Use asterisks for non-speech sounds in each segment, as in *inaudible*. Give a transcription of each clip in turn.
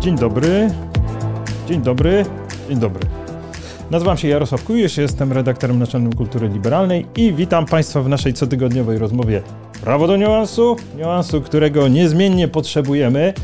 Dzień dobry. Dzień dobry. Dzień dobry. Nazywam się Jarosław Kujisz, jestem redaktorem naczelnym Kultury Liberalnej i witam Państwa w naszej cotygodniowej rozmowie Prawo do niuansu, niuansu, którego niezmiennie potrzebujemy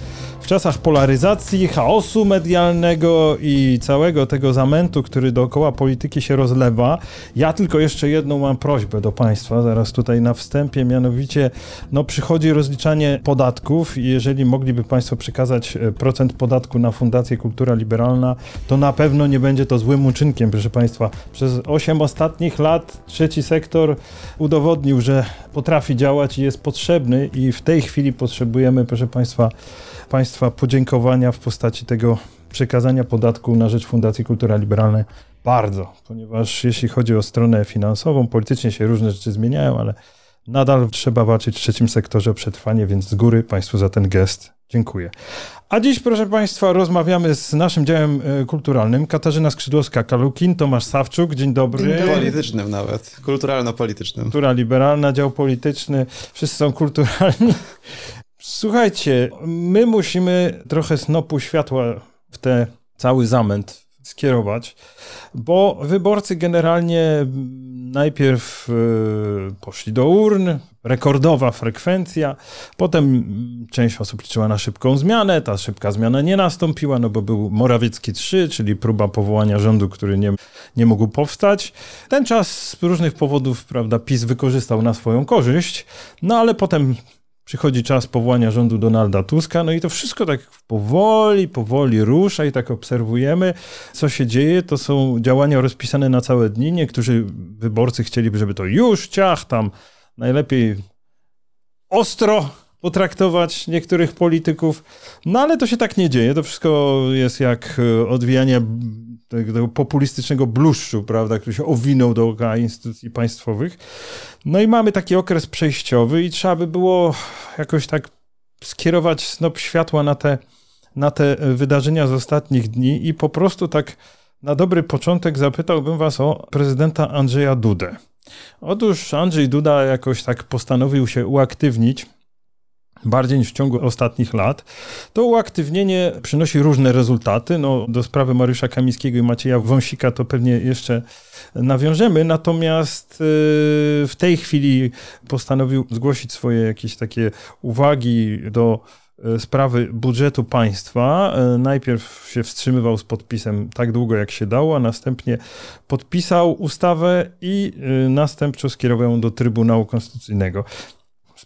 w czasach polaryzacji, chaosu medialnego i całego tego zamętu, który dookoła polityki się rozlewa. Ja tylko jeszcze jedną mam prośbę do Państwa, zaraz tutaj na wstępie, mianowicie no, przychodzi rozliczanie podatków i jeżeli mogliby Państwo przekazać e, procent podatku na Fundację Kultura Liberalna, to na pewno nie będzie to złym uczynkiem, proszę Państwa. Przez 8 ostatnich lat trzeci sektor udowodnił, że potrafi działać i jest potrzebny i w tej chwili potrzebujemy, proszę Państwa, Państwa podziękowania w postaci tego przekazania podatku na rzecz Fundacji Kultura Liberalnej bardzo, ponieważ jeśli chodzi o stronę finansową, politycznie się różne rzeczy zmieniają, ale nadal trzeba walczyć w trzecim sektorze o przetrwanie, więc z góry Państwu za ten gest dziękuję. A dziś, proszę Państwa, rozmawiamy z naszym działem e, kulturalnym. Katarzyna Skrzydłowska-Kalukin, Tomasz Sawczuk, dzień dobry. Dzień dobry. Politycznym nawet, kulturalno-politycznym. Kultura liberalna, dział polityczny, wszyscy są kulturalni. Słuchajcie, my musimy trochę snopu światła w ten cały zamęt skierować, bo wyborcy generalnie najpierw e, poszli do urn, rekordowa frekwencja, potem część osób liczyła na szybką zmianę, ta szybka zmiana nie nastąpiła, no bo był Morawiecki 3, czyli próba powołania rządu, który nie, nie mógł powstać. Ten czas z różnych powodów, prawda, PiS wykorzystał na swoją korzyść, no ale potem przychodzi czas powołania rządu Donalda Tuska, no i to wszystko tak powoli, powoli rusza i tak obserwujemy, co się dzieje. To są działania rozpisane na całe dni. Niektórzy wyborcy chcieliby, żeby to już ciach tam, najlepiej ostro potraktować niektórych polityków, no ale to się tak nie dzieje. To wszystko jest jak odwijanie tego populistycznego bluszczu, prawda, który się owinął dookoła instytucji państwowych. No i mamy taki okres przejściowy i trzeba by było jakoś tak skierować snop światła na te, na te wydarzenia z ostatnich dni i po prostu tak na dobry początek zapytałbym was o prezydenta Andrzeja Dudę. Otóż Andrzej Duda jakoś tak postanowił się uaktywnić bardziej niż w ciągu ostatnich lat. To uaktywnienie przynosi różne rezultaty. No, do sprawy Mariusza Kamińskiego i Macieja Wąsika to pewnie jeszcze nawiążemy, natomiast y, w tej chwili postanowił zgłosić swoje jakieś takie uwagi do y, sprawy budżetu państwa. Y, najpierw się wstrzymywał z podpisem tak długo, jak się dało, a następnie podpisał ustawę i następczo skierował ją do Trybunału Konstytucyjnego.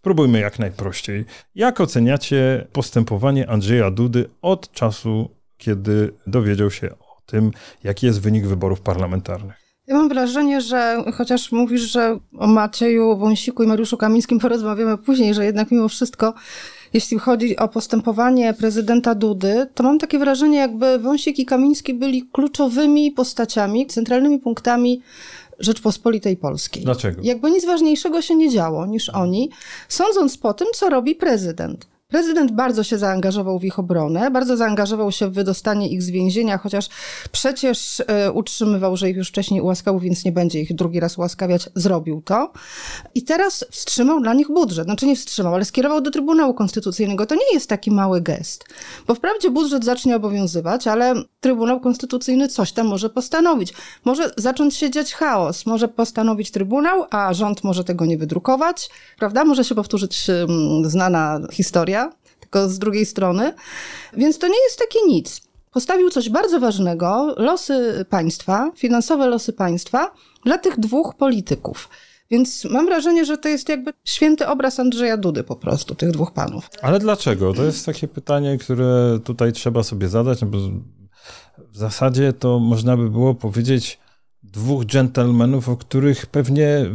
Spróbujmy jak najprościej. Jak oceniacie postępowanie Andrzeja Dudy od czasu, kiedy dowiedział się o tym, jaki jest wynik wyborów parlamentarnych? Ja mam wrażenie, że chociaż mówisz, że o Macieju Wąsiku i Mariuszu Kamińskim porozmawiamy później, że jednak mimo wszystko jeśli chodzi o postępowanie prezydenta Dudy, to mam takie wrażenie, jakby Wąsik i Kamiński byli kluczowymi postaciami, centralnymi punktami Rzeczpospolitej Polskiej. Dlaczego? Jakby nic ważniejszego się nie działo niż oni, sądząc po tym, co robi prezydent. Prezydent bardzo się zaangażował w ich obronę, bardzo zaangażował się w wydostanie ich z więzienia, chociaż przecież y, utrzymywał, że ich już wcześniej ułaskawił, więc nie będzie ich drugi raz ułaskawiać. Zrobił to. I teraz wstrzymał dla nich budżet. Znaczy nie wstrzymał, ale skierował do Trybunału Konstytucyjnego. To nie jest taki mały gest. Bo wprawdzie budżet zacznie obowiązywać, ale Trybunał Konstytucyjny coś tam może postanowić. Może zacząć się dziać chaos. Może postanowić Trybunał, a rząd może tego nie wydrukować. Prawda? Może się powtórzyć znana historia tylko z drugiej strony. Więc to nie jest takie nic. Postawił coś bardzo ważnego, losy państwa, finansowe losy państwa dla tych dwóch polityków. Więc mam wrażenie, że to jest jakby święty obraz Andrzeja Dudy po prostu, tych dwóch panów. Ale dlaczego? To jest takie pytanie, które tutaj trzeba sobie zadać, no bo w zasadzie to można by było powiedzieć dwóch dżentelmenów, o których pewnie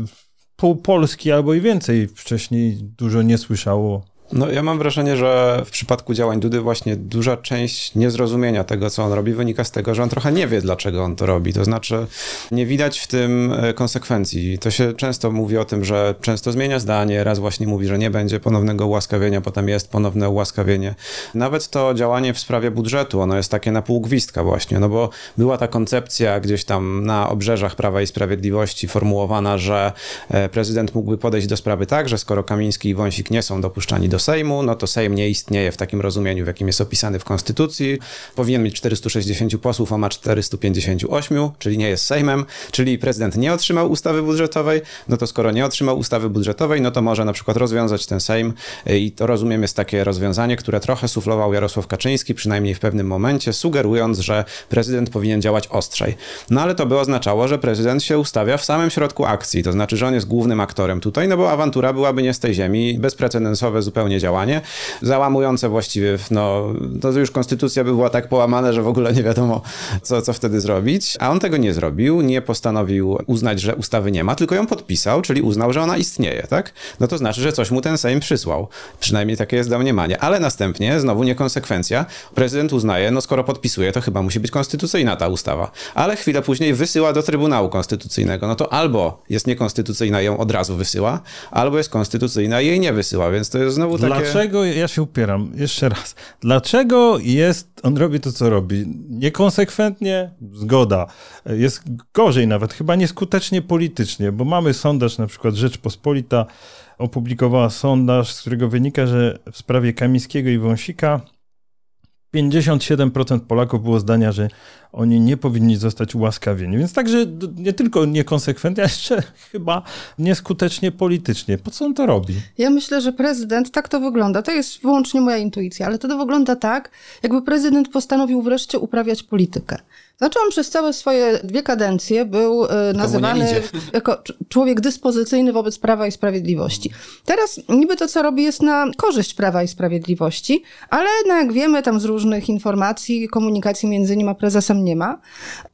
pół Polski albo i więcej wcześniej dużo nie słyszało no ja mam wrażenie, że w przypadku działań Dudy właśnie duża część niezrozumienia tego, co on robi, wynika z tego, że on trochę nie wie, dlaczego on to robi. To znaczy nie widać w tym e, konsekwencji. To się często mówi o tym, że często zmienia zdanie, raz właśnie mówi, że nie będzie ponownego ułaskawienia, potem jest ponowne ułaskawienie. Nawet to działanie w sprawie budżetu, ono jest takie na pół gwizdka właśnie, no bo była ta koncepcja gdzieś tam na obrzeżach Prawa i Sprawiedliwości formułowana, że e, prezydent mógłby podejść do sprawy tak, że skoro Kamiński i Wąsik nie są dopuszczani do do Sejmu, no to Sejm nie istnieje w takim rozumieniu, w jakim jest opisany w Konstytucji. Powinien mieć 460 posłów, a ma 458, czyli nie jest Sejmem, czyli prezydent nie otrzymał ustawy budżetowej, no to skoro nie otrzymał ustawy budżetowej, no to może na przykład rozwiązać ten Sejm i to rozumiem jest takie rozwiązanie, które trochę suflował Jarosław Kaczyński, przynajmniej w pewnym momencie, sugerując, że prezydent powinien działać ostrzej. No ale to by oznaczało, że prezydent się ustawia w samym środku akcji, to znaczy, że on jest głównym aktorem tutaj, no bo awantura byłaby nie z tej ziemi, bezprecedensowe zupełnie działanie, załamujące właściwie, no to już konstytucja by była tak połamana, że w ogóle nie wiadomo, co, co wtedy zrobić, a on tego nie zrobił, nie postanowił uznać, że ustawy nie ma, tylko ją podpisał, czyli uznał, że ona istnieje, tak? No to znaczy, że coś mu ten Sejm przysłał. Przynajmniej takie jest domniemanie. Ale następnie, znowu niekonsekwencja, prezydent uznaje, no skoro podpisuje, to chyba musi być konstytucyjna ta ustawa. Ale chwilę później wysyła do Trybunału Konstytucyjnego. No to albo jest niekonstytucyjna ją od razu wysyła, albo jest konstytucyjna i jej nie wysyła, więc to jest znowu takie... Dlaczego, ja się upieram, jeszcze raz, dlaczego jest, on robi to, co robi? Niekonsekwentnie? Zgoda. Jest gorzej nawet, chyba nieskutecznie politycznie, bo mamy sondaż, na przykład Rzeczpospolita opublikowała sondaż, z którego wynika, że w sprawie Kamińskiego i Wąsika 57% Polaków było zdania, że oni nie powinni zostać ułaskawieni. Więc także nie tylko niekonsekwentnie, ale jeszcze *laughs* chyba nieskutecznie politycznie. Po co on to robi? Ja myślę, że prezydent, tak to wygląda. To jest wyłącznie moja intuicja, ale to wygląda tak, jakby prezydent postanowił wreszcie uprawiać politykę. Znaczy on przez całe swoje dwie kadencje był e, nazywany jako człowiek dyspozycyjny wobec Prawa i Sprawiedliwości. Teraz niby to, co robi, jest na korzyść Prawa i Sprawiedliwości, ale no jak wiemy tam z różnych informacji, komunikacji między nim a prezesem nie ma.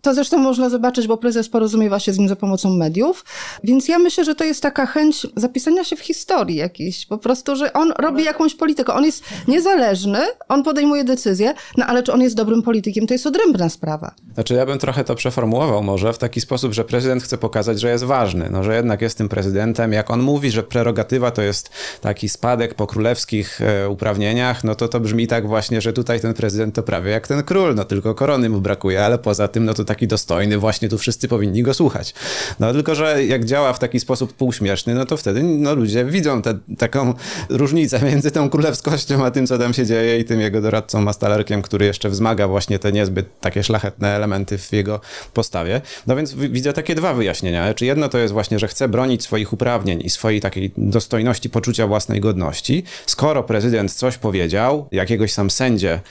To zresztą można zobaczyć, bo prezes porozumiewa się z nim za pomocą mediów. Więc ja myślę, że to jest taka chęć zapisania się w historii jakiejś. Po prostu, że on robi jakąś politykę. On jest niezależny, on podejmuje decyzje, no ale czy on jest dobrym politykiem, to jest odrębna sprawa. Znaczy ja bym trochę to przeformułował może w taki sposób, że prezydent chce pokazać, że jest ważny, no że jednak jest tym prezydentem. Jak on mówi, że prerogatywa to jest taki spadek po królewskich e, uprawnieniach, no to to brzmi tak właśnie, że tutaj ten prezydent to prawie jak ten król, no tylko korony mu brakuje, ale poza tym no to taki dostojny, właśnie tu wszyscy powinni go słuchać. No tylko, że jak działa w taki sposób półśmieszny, no to wtedy no, ludzie widzą te, taką różnicę między tą królewskością, a tym, co tam się dzieje i tym jego doradcą Mastalerkiem, który jeszcze wzmaga właśnie te niezbyt takie szlachetne elementy w jego postawie. No więc widzę takie dwa wyjaśnienia. Czy jedno to jest właśnie, że chce bronić swoich uprawnień i swojej takiej dostojności, poczucia własnej godności. Skoro prezydent coś powiedział, jakiegoś sam sędzie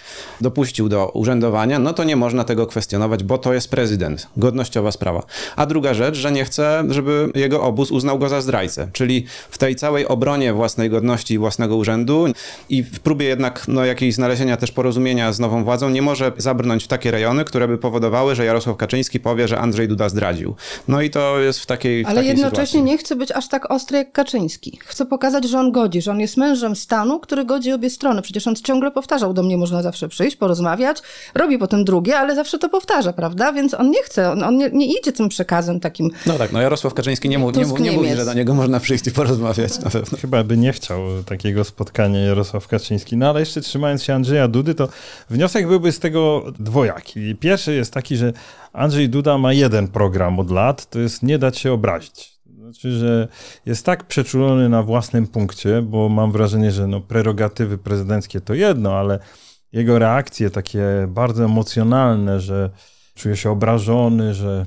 dopuścił do urzędowania, no to nie można tego kwestionować, bo to jest prezydent. Godnościowa sprawa. A druga rzecz, że nie chce, żeby jego obóz uznał go za zdrajcę. Czyli w tej całej obronie własnej godności i własnego urzędu i w próbie jednak no, jakiejś znalezienia też porozumienia z nową władzą nie może zabrnąć w takie rejony, które by powodowały, że Jarosław Kaczyński powie, że Andrzej Duda zdradził. No i to jest w takiej. W Ale takiej jednocześnie sytuacji. nie chce być aż tak ostry jak Kaczyński. Chce pokazać, że on godzi, że on jest mężem stanu, który godzi obie strony. Przecież on ciągle powtarzał, do mnie można zawsze przyjść, porozmawiać, robi potem drugie, ale zawsze to powtarza, prawda? Więc on nie chce, on, on nie, nie, idzie tym przekazem takim. No tak, no Jarosław Kaczyński nie, mu, nie, nie, nie mówi, że do niego można przyjść i porozmawiać na pewno. Chyba by nie chciał takiego spotkania Jarosław Kaczyński. No ale jeszcze trzymając się Andrzeja Dudy, to wniosek byłby z tego dwojaki. Pierwszy jest taki, że Andrzej Duda ma jeden program od lat, to jest nie dać się obrazić. Znaczy, że jest tak przeczulony na własnym punkcie, bo mam wrażenie, że no prerogatywy prezydenckie to jedno, ale jego reakcje takie bardzo emocjonalne, że czuje się obrażony, że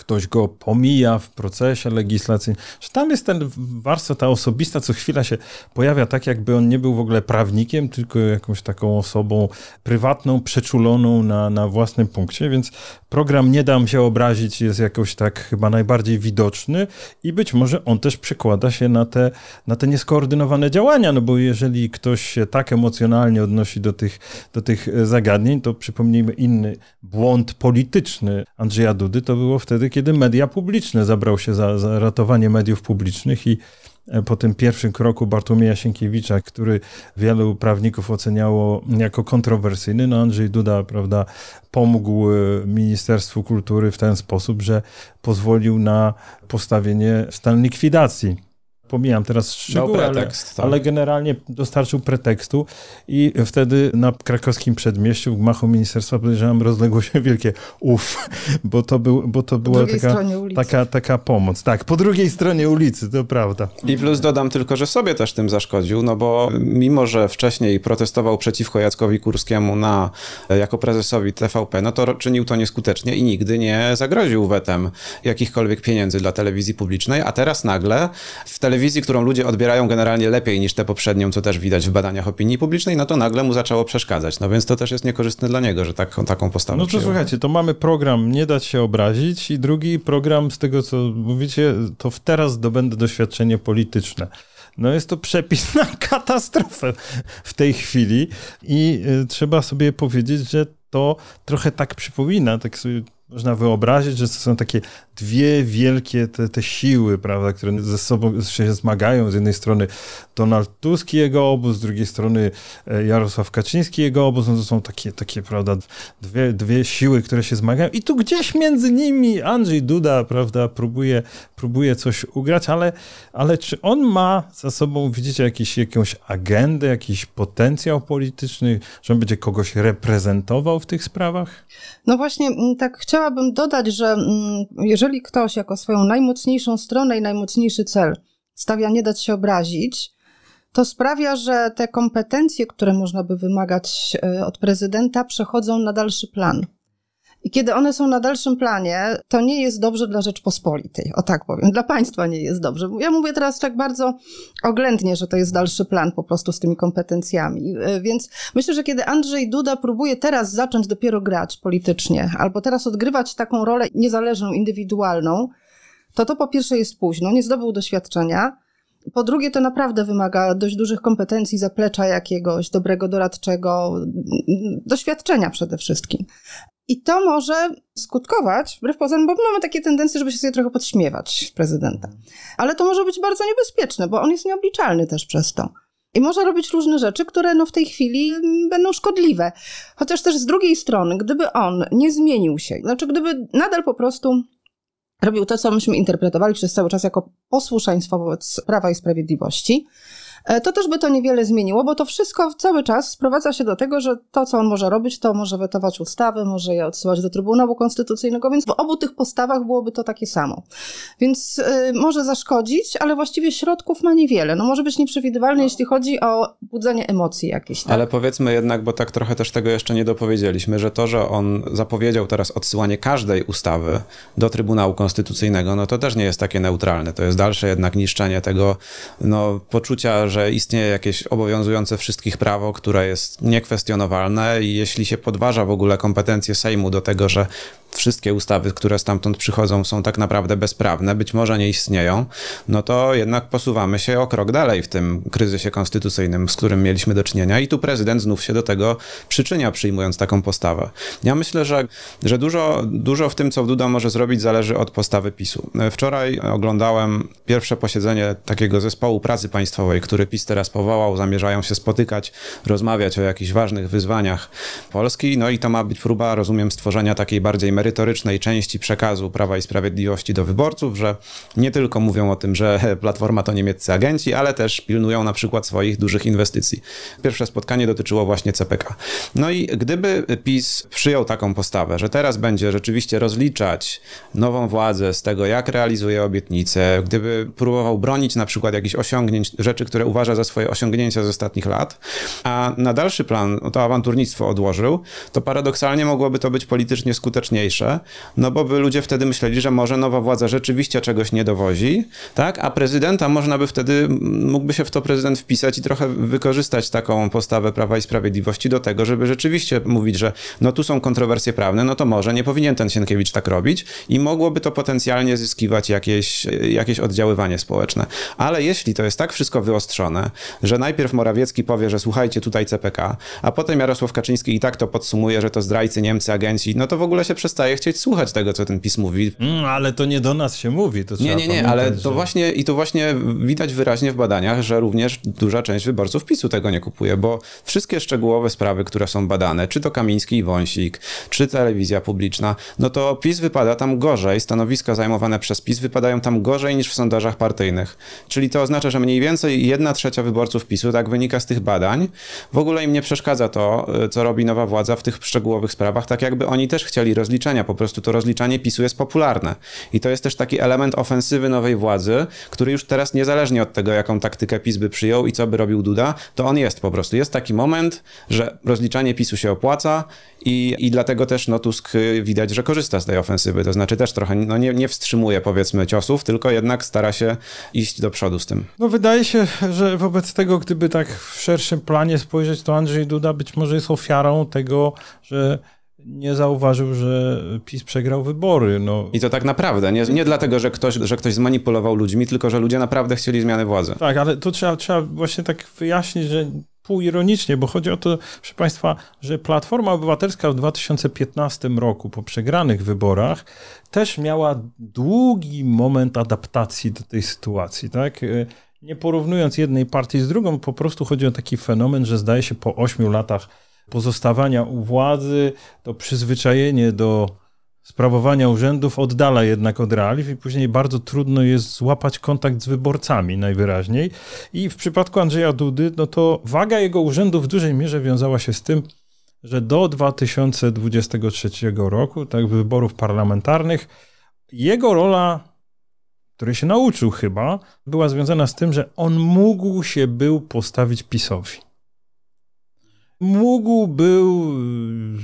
ktoś go pomija w procesie legislacyjnym, że tam jest ten warstwa ta osobista, co chwila się pojawia tak, jakby on nie był w ogóle prawnikiem, tylko jakąś taką osobą prywatną, przeczuloną na, na własnym punkcie, więc program Nie dam się obrazić jest jakoś tak chyba najbardziej widoczny i być może on też przekłada się na te, na te nieskoordynowane działania, no bo jeżeli ktoś się tak emocjonalnie odnosi do tych, do tych zagadnień, to przypomnijmy inny błąd polityczny Andrzeja Dudy, to było wtedy, kiedy media publiczne zabrał się za, za ratowanie mediów publicznych i po tym pierwszym kroku Bartłomieja Sienkiewicza, który wielu prawników oceniało jako kontrowersyjny, no Andrzej Duda, prawda, pomógł Ministerstwu Kultury w ten sposób, że pozwolił na postawienie stan likwidacji pomijam teraz szczegóły, ale, tak. ale, generalnie dostarczył pretekstu i wtedy na krakowskim przedmieściu w gmachu ministerstwa podejrzewam rozległo się wielkie uff, bo to, był, bo to była taka, taka, taka pomoc. Tak, po drugiej stronie ulicy, to prawda. I plus dodam tylko, że sobie też tym zaszkodził, no bo mimo, że wcześniej protestował przeciwko Jackowi Kurskiemu na, jako prezesowi TVP, no to czynił to nieskutecznie i nigdy nie zagroził wetem jakichkolwiek pieniędzy dla telewizji publicznej, a teraz nagle w telewizji, którą ludzie odbierają generalnie lepiej niż tę poprzednią, co też widać w badaniach opinii publicznej, no to nagle mu zaczęło przeszkadzać. No więc to też jest niekorzystne dla niego, że tak, taką postawę No to przyjął. słuchajcie, to mamy program Nie dać się obrazić i drugi program, z tego co mówicie, to teraz dobędę doświadczenie polityczne. No jest to przepis *laughs* na katastrofę w tej chwili i y, trzeba sobie powiedzieć, że to trochę tak przypomina, tak sobie można wyobrazić, że to są takie dwie wielkie te, te siły, prawda, które ze sobą się zmagają. Z jednej strony Donald Tusk i jego obóz, z drugiej strony e, Jarosław Kaczyński i jego obóz. No to są takie, takie prawda, dwie, dwie siły, które się zmagają. I tu gdzieś między nimi Andrzej Duda, prawda, próbuje, próbuje coś ugrać, ale, ale czy on ma za sobą, widzicie, jakiś, jakąś agendę, jakiś potencjał polityczny, że on będzie kogoś reprezentował w tych sprawach? No właśnie, tak chciałabym dodać, że mm, jeżeli ktoś jako swoją najmocniejszą stronę i najmocniejszy cel stawia nie dać się obrazić, to sprawia, że te kompetencje, które można by wymagać e, od prezydenta, przechodzą na dalszy plan. I kiedy one są na dalszym planie, to nie jest dobrze dla Rzeczpospolitej, o tak powiem. Dla państwa nie jest dobrze. Ja mówię teraz tak bardzo oględnie, że to jest dalszy plan po prostu z tymi kompetencjami. E, więc myślę, że kiedy Andrzej Duda próbuje teraz zacząć dopiero grać politycznie, albo teraz odgrywać taką rolę niezależną, indywidualną, to to po pierwsze jest późno, nie zdobył doświadczenia. Po drugie, to naprawdę wymaga dość dużych kompetencji, zaplecza jakiegoś dobrego doradczego, doświadczenia przede wszystkim. I to może skutkować, wbrew pozorom, bo mamy takie tendencje, żeby się sobie trochę podśmiewać prezydenta. Ale to może być bardzo niebezpieczne, bo on jest nieobliczalny też przez to. I może robić różne rzeczy, które no w tej chwili będą szkodliwe. Chociaż też z drugiej strony, gdyby on nie zmienił się, znaczy gdyby nadal po prostu robił to, co myśmy interpretowali przez cały czas jako posłuszeństwo wobec Prawa i Sprawiedliwości, to też by to niewiele zmieniło, bo to wszystko cały czas sprowadza się do tego, że to, co on może robić, to może wetować ustawy, może je odsyłać do Trybunału Konstytucyjnego, więc w obu tych postawach byłoby to takie samo. Więc y, może zaszkodzić, ale właściwie środków ma niewiele. No może być nieprzewidywalny, no. jeśli chodzi o budzenie emocji jakieś. Tak? Ale powiedzmy jednak, bo tak trochę też tego jeszcze nie dopowiedzieliśmy, że to, że on zapowiedział teraz odsyłanie każdej ustawy do Trybunału Konstytucyjnego, no to też nie jest takie neutralne. To jest dalsze jednak niszczenie tego no, poczucia, że istnieje jakieś obowiązujące wszystkich prawo, które jest niekwestionowalne i jeśli się podważa w ogóle kompetencje Sejmu do tego, że wszystkie ustawy, które stamtąd przychodzą, są tak naprawdę bezprawne, być może nie istnieją, no to jednak posuwamy się o krok dalej w tym kryzysie konstytucyjnym, z którym mieliśmy do czynienia, i tu prezydent znów się do tego przyczynia, przyjmując taką postawę. Ja myślę, że, że dużo, dużo w tym, co Duda może zrobić, zależy od postawy PiSu. Wczoraj oglądałem pierwsze posiedzenie takiego zespołu pracy państwowej, który PiS teraz powołał, zamierzają się spotykać, rozmawiać o jakichś ważnych wyzwaniach Polski, no i to ma być próba, rozumiem, stworzenia takiej bardziej merytorycznej części przekazu Prawa i Sprawiedliwości do wyborców, że nie tylko mówią o tym, że *laughs* Platforma to niemieccy agenci, ale też pilnują na przykład swoich dużych inwestycji. Pierwsze spotkanie dotyczyło właśnie CPK. No i gdyby PiS przyjął taką postawę, że teraz będzie rzeczywiście rozliczać nową władzę z tego, jak realizuje obietnice, gdyby próbował bronić na przykład jakichś osiągnięć, rzeczy, które uważa za swoje osiągnięcia z ostatnich lat, a na dalszy plan to awanturnictwo odłożył, to paradoksalnie mogłoby to być politycznie skuteczniejsze no bo by ludzie wtedy myśleli, że może nowa władza rzeczywiście czegoś nie dowozi, tak? A prezydenta można by wtedy, mógłby się w to prezydent wpisać i trochę wykorzystać taką postawę Prawa i Sprawiedliwości do tego, żeby rzeczywiście mówić, że no tu są kontrowersje prawne, no to może nie powinien ten Sienkiewicz tak robić i mogłoby to potencjalnie zyskiwać jakieś, jakieś oddziaływanie społeczne. Ale jeśli to jest tak wszystko wyostrzone, że najpierw Morawiecki powie, że słuchajcie tutaj CPK, a potem Jarosław Kaczyński i tak to podsumuje, że to zdrajcy, Niemcy, agenci, no to w ogóle się przestaje chcieć słuchać tego, co ten PiS mówi. Mm, ale to nie do nas się mówi. To nie, nie, nie, ale to że... właśnie i to właśnie widać wyraźnie w badaniach, że również duża część wyborców PiSu tego nie kupuje, bo wszystkie szczegółowe sprawy, które są badane, czy to Kamiński i Wąsik, czy telewizja publiczna, no to PiS wypada tam gorzej, stanowiska zajmowane przez PiS wypadają tam gorzej niż w sondażach partyjnych. Czyli to oznacza, że mniej więcej jedna trzecia wyborców PiSu, tak wynika z tych badań, w ogóle im nie przeszkadza to, e, co robi nowa władza w tych szczegółowych sprawach, tak jakby oni też chcieli rozliczenia, po prostu to rozliczanie PiSu jest popularne. I to jest też taki element ofensywy nowej władzy, który już teraz niezależnie od tego, jaką taktykę PiS by przyjął i co by robił Duda, to on jest po prostu. Jest taki moment, że rozliczanie PiSu się opłaca i, i dlatego też no, Tusk y, widać, że korzysta z tej ofensywy, to znaczy też trochę no, nie, nie wstrzymuje powiedzmy ciosów, tylko jednak stara się iść do przodu z tym. No wydaje się, że wobec tego, gdyby tak w szerszym planie spojrzeć, to Andrzej Duda być może jest ofiarą tego, że nie zauważył, że PiS przegrał wybory. No. I to tak naprawdę, nie, nie dlatego, że ktoś, że ktoś zmanipulował ludźmi, tylko że ludzie naprawdę chcieli zmiany władzy. Tak, ale to trzeba, trzeba właśnie tak wyjaśnić, że półironicznie, bo chodzi o to, proszę Państwa, że Platforma Obywatelska w 2015 roku po przegranych wyborach też miała długi moment adaptacji do tej sytuacji, tak? Nie porównując jednej partii z drugą, po prostu chodzi o taki fenomen, że zdaje się po ośmiu latach pozostawania u władzy, to przyzwyczajenie do sprawowania urzędów oddala jednak od realiów i później bardzo trudno jest złapać kontakt z wyborcami najwyraźniej. I w przypadku Andrzeja Dudy, no to waga jego urzędu w dużej mierze wiązała się z tym, że do 2023 roku, tak, wyborów parlamentarnych, jego rola, której się nauczył chyba, była związana z tym, że on mógł się był postawić PiSowi mógł był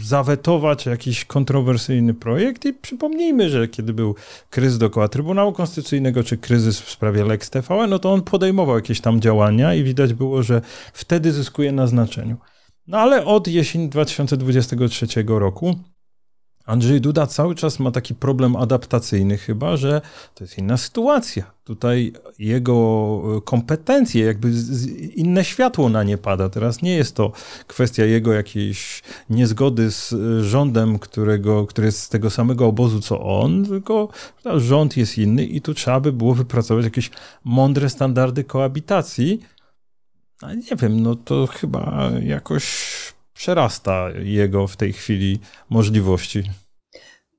zawetować jakiś kontrowersyjny projekt i przypomnijmy, że kiedy był kryzys dookoła Trybunału Konstytucyjnego czy kryzys w sprawie Lex TVN, no to on podejmował jakieś tam działania i widać było, że wtedy zyskuje na znaczeniu. No ale od jesieni 2023 roku Andrzej Duda cały czas ma taki problem adaptacyjny, chyba że to jest inna sytuacja. Tutaj jego kompetencje, jakby inne światło na nie pada. Teraz nie jest to kwestia jego jakiejś niezgody z rządem, którego, który jest z tego samego obozu co on, tylko rząd jest inny i tu trzeba by było wypracować jakieś mądre standardy koabitacji. A nie wiem, no to chyba jakoś przerasta jego w tej chwili możliwości.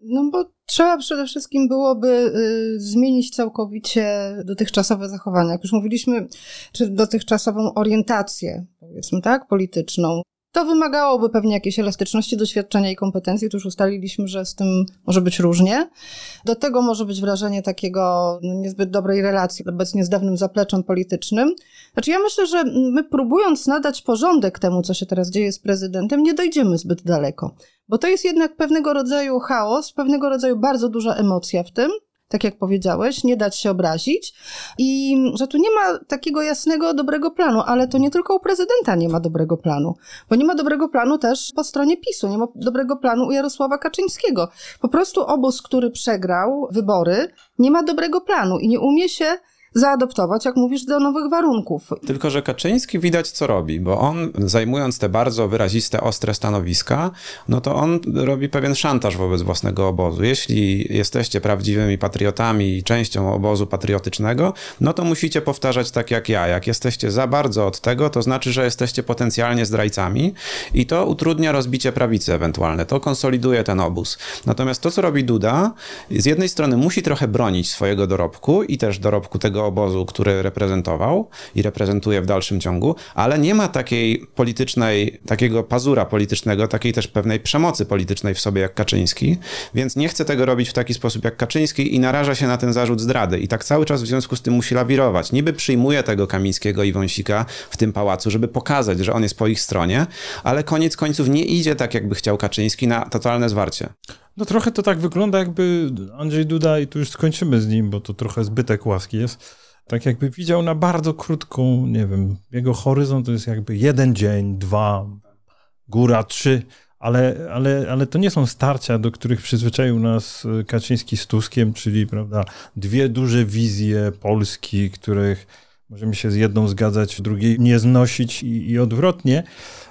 No bo trzeba przede wszystkim byłoby y, zmienić całkowicie dotychczasowe zachowania. Jak już mówiliśmy, czy dotychczasową orientację, powiedzmy tak, polityczną. To wymagałoby pewnie jakiejś elastyczności, doświadczenia i kompetencji. Tu już ustaliliśmy, że z tym może być różnie. Do tego może być wrażenie takiego no, niezbyt dobrej relacji obecnie z dawnym zapleczem politycznym. Znaczy, ja myślę, że my próbując nadać porządek temu, co się teraz dzieje z prezydentem, nie dojdziemy zbyt daleko. Bo to jest jednak pewnego rodzaju chaos, pewnego rodzaju bardzo duża emocja w tym tak jak powiedziałeś, nie dać się obrazić i że tu nie ma takiego jasnego, dobrego planu, ale to nie tylko u prezydenta nie ma dobrego planu, bo nie ma dobrego planu też po stronie PiSu, nie ma dobrego planu u Jarosława Kaczyńskiego. Po prostu obóz, który przegrał wybory, nie ma dobrego planu i nie umie się zaadoptować, jak mówisz, do nowych warunków. Tylko, że Kaczyński widać, co robi, bo on zajmując te bardzo wyraziste, ostre stanowiska, no to on robi pewien szantaż wobec własnego obozu. Jeśli jesteście prawdziwymi patriotami i częścią obozu patriotycznego, no to musicie powtarzać tak jak ja. Jak jesteście za bardzo od tego, to znaczy, że jesteście potencjalnie zdrajcami i to utrudnia rozbicie prawicy ewentualne. To konsoliduje ten obóz. Natomiast to, co robi Duda, z jednej strony musi trochę bronić swojego dorobku i też dorobku tego obozu, który reprezentował i reprezentuje w dalszym ciągu, ale nie ma takiej politycznej, takiego pazura politycznego, takiej też pewnej przemocy politycznej w sobie jak Kaczyński, więc nie chce tego robić w taki sposób jak Kaczyński i naraża się na ten zarzut zdrady. I tak cały czas w związku z tym musi lawirować. Niby przyjmuje tego Kamińskiego i Wąsika w tym pałacu, żeby pokazać, że on jest po ich stronie, ale koniec końców nie idzie tak, jakby chciał Kaczyński na totalne zwarcie. No trochę to tak wygląda, jakby Andrzej Duda, i tu już skończymy z nim, bo to trochę zbytek łaski jest, tak jakby widział na bardzo krótką, nie wiem, jego horyzont to jest jakby jeden dzień, dwa, góra trzy, ale, ale, ale to nie są starcia, do których przyzwyczaił nas Kaczyński z Tuskiem, czyli prawda, dwie duże wizje Polski, których możemy się z jedną zgadzać, drugiej nie znosić i, i odwrotnie.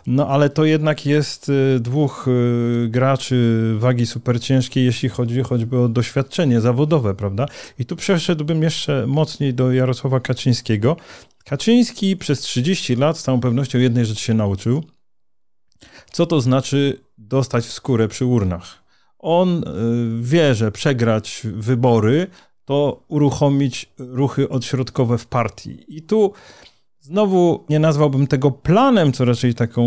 No ale to jednak jest y, dwóch y, graczy wagi superciężkiej, jeśli chodzi choćby o doświadczenie zawodowe, prawda? I tu przeszedłbym jeszcze mocniej do Jarosława Kaczyńskiego. Kaczyński przez 30 lat z całą pewnością jednej rzeczy się nauczył. Co to znaczy dostać w skórę przy urnach? On y, wie, że przegrać wybory to uruchomić ruchy odśrodkowe w partii. I tu Znowu nie nazwałbym tego planem, co raczej taką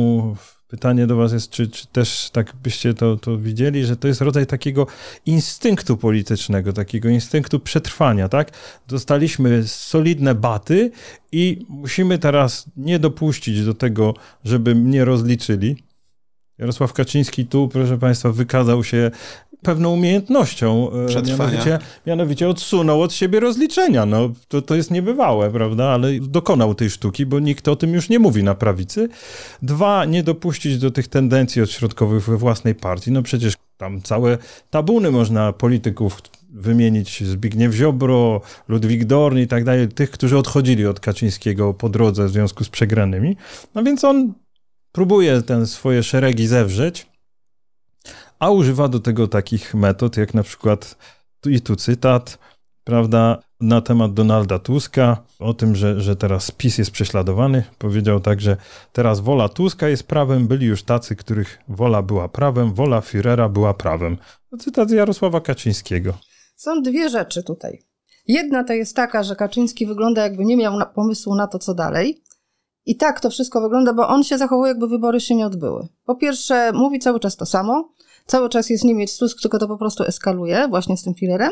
pytanie do was jest, czy, czy też tak byście to, to widzieli, że to jest rodzaj takiego instynktu politycznego, takiego instynktu przetrwania, tak? Dostaliśmy solidne baty i musimy teraz nie dopuścić do tego, żeby mnie rozliczyli. Jarosław Kaczyński tu, proszę Państwa, wykazał się pewną umiejętnością. E, mianowicie, mianowicie odsunął od siebie rozliczenia. No, to, to jest niebywałe, prawda? Ale dokonał tej sztuki, bo nikt o tym już nie mówi na prawicy. Dwa, nie dopuścić do tych tendencji odśrodkowych we własnej partii. No przecież tam całe tabuny można polityków wymienić Zbigniew Ziobro, Ludwik Dorn i tak dalej, tych, którzy odchodzili od Kaczyńskiego po drodze w związku z przegranymi. No więc on próbuje ten swoje szeregi zewrzeć, a używa do tego takich metod, jak na przykład, i tu cytat, prawda, na temat Donalda Tuska, o tym, że, że teraz PiS jest prześladowany. Powiedział tak, że teraz wola Tuska jest prawem, byli już tacy, których wola była prawem, wola Führera była prawem. Cytat Jarosława Kaczyńskiego. Są dwie rzeczy tutaj. Jedna to jest taka, że Kaczyński wygląda jakby nie miał pomysłu na to, co dalej. I tak to wszystko wygląda, bo on się zachowuje, jakby wybory się nie odbyły. Po pierwsze, mówi cały czas to samo. Cały czas jest Niemiec Tusk, tylko to po prostu eskaluje właśnie z tym filerem.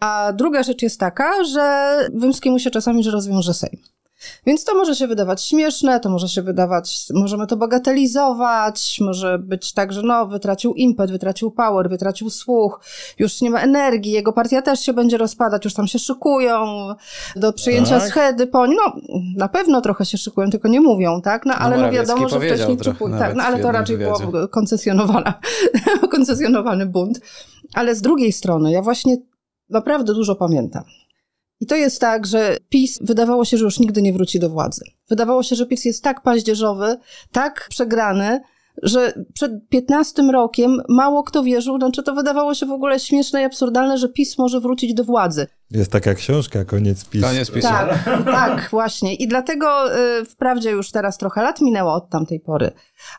A druga rzecz jest taka, że Wymskiemu się czasami, że rozwiąże Sejm. Więc to może się wydawać śmieszne, to może się wydawać, możemy to bagatelizować, może być tak, że no, wytracił impet, wytracił power, wytracił słuch, już nie ma energii, jego partia też się będzie rozpadać, już tam się szykują do przyjęcia tak. schedy po No, na pewno trochę się szykują, tylko nie mówią, tak? No, ale no, no wiadomo, że wcześniej czypują. Tak, no ale to raczej było koncesjonowana, *laughs* koncesjonowany bunt. Ale z drugiej strony, ja właśnie naprawdę dużo pamiętam. I to jest tak, że PiS wydawało się, że już nigdy nie wróci do władzy. Wydawało się, że PiS jest tak paździerzowy, tak przegrany, że przed 15 rokiem mało kto wierzył, znaczy to wydawało się w ogóle śmieszne i absurdalne, że PiS może wrócić do władzy. Jest taka książka, koniec PiS. Koniec PiS. Tak, tak, właśnie. I dlatego y, wprawdzie już teraz trochę lat minęło od tamtej pory,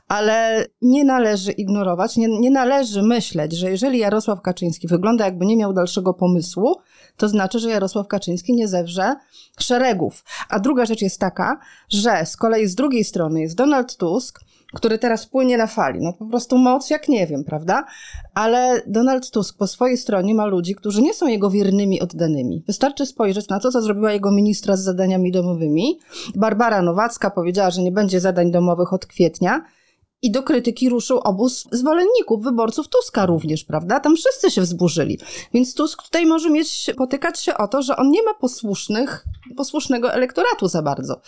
ale nie należy ignorować, nie, nie należy myśleć, że jeżeli Jarosław Kaczyński wygląda jakby nie miał dalszego pomysłu, to znaczy, że Jarosław Kaczyński nie zewrze szeregów. A druga rzecz jest taka, że z kolei z drugiej strony jest Donald Tusk, który teraz płynie na fali. No po prostu moc jak nie wiem, prawda? Ale Donald Tusk po swojej stronie ma ludzi, którzy nie są jego wiernymi oddanymi. Wystarczy spojrzeć na to, co zrobiła jego ministra z zadaniami domowymi. Barbara Nowacka powiedziała, że nie będzie zadań domowych od kwietnia. I do krytyki ruszył obóz zwolenników, wyborców Tuska również, prawda? Tam wszyscy się wzburzyli. Więc Tusk tutaj może mieć, potykać się o to, że on nie ma posłusznych, posłusznego elektoratu za bardzo.